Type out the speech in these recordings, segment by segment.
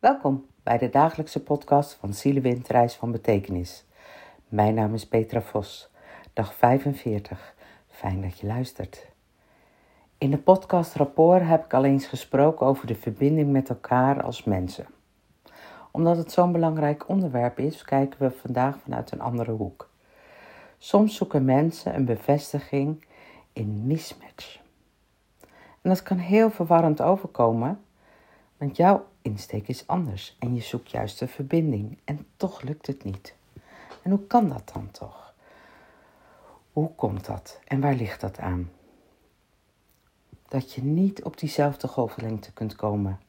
Welkom bij de dagelijkse podcast van Zielewind Reis van Betekenis. Mijn naam is Petra Vos, dag 45. Fijn dat je luistert. In de podcast Rapport heb ik al eens gesproken over de verbinding met elkaar als mensen. Omdat het zo'n belangrijk onderwerp is, kijken we vandaag vanuit een andere hoek. Soms zoeken mensen een bevestiging in mismatch. En dat kan heel verwarrend overkomen, want jouw insteek is anders en je zoekt juist de verbinding en toch lukt het niet. En hoe kan dat dan toch? Hoe komt dat en waar ligt dat aan? Dat je niet op diezelfde golflengte kunt komen.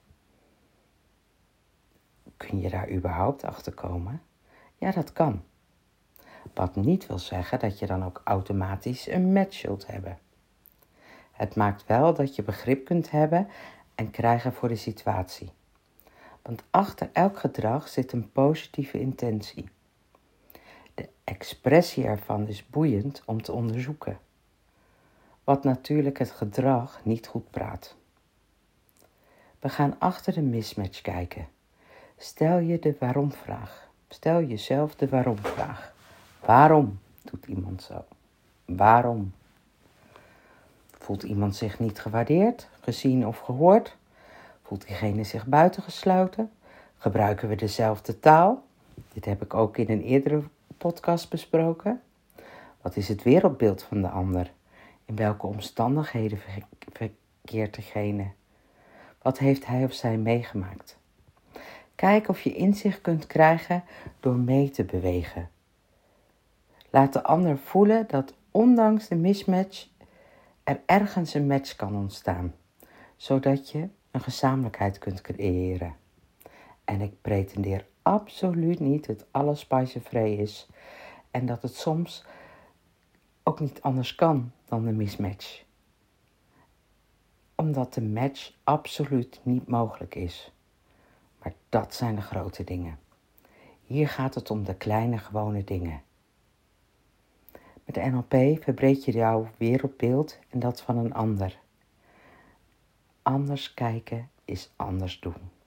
Kun je daar überhaupt achter komen? Ja, dat kan. Wat niet wil zeggen dat je dan ook automatisch een match zult hebben. Het maakt wel dat je begrip kunt hebben en krijgen voor de situatie. Want achter elk gedrag zit een positieve intentie. De expressie ervan is boeiend om te onderzoeken. Wat natuurlijk het gedrag niet goed praat. We gaan achter de mismatch kijken. Stel je de waarom-vraag. Stel jezelf de waarom-vraag. Waarom doet iemand zo? Waarom? Voelt iemand zich niet gewaardeerd, gezien of gehoord? Voelt diegene zich buitengesloten? Gebruiken we dezelfde taal? Dit heb ik ook in een eerdere podcast besproken. Wat is het wereldbeeld van de ander? In welke omstandigheden verkeert degene? Wat heeft hij of zij meegemaakt? Kijk of je inzicht kunt krijgen door mee te bewegen. Laat de ander voelen dat ondanks de mismatch er ergens een match kan ontstaan, zodat je een gezamenlijkheid kunt creëren. En ik pretendeer absoluut niet dat alles spijzenvrij is en dat het soms ook niet anders kan dan een mismatch. Omdat de match absoluut niet mogelijk is. Maar dat zijn de grote dingen. Hier gaat het om de kleine gewone dingen. Met de NLP verbreed je jouw wereldbeeld en dat van een ander. Anders kijken is anders doen.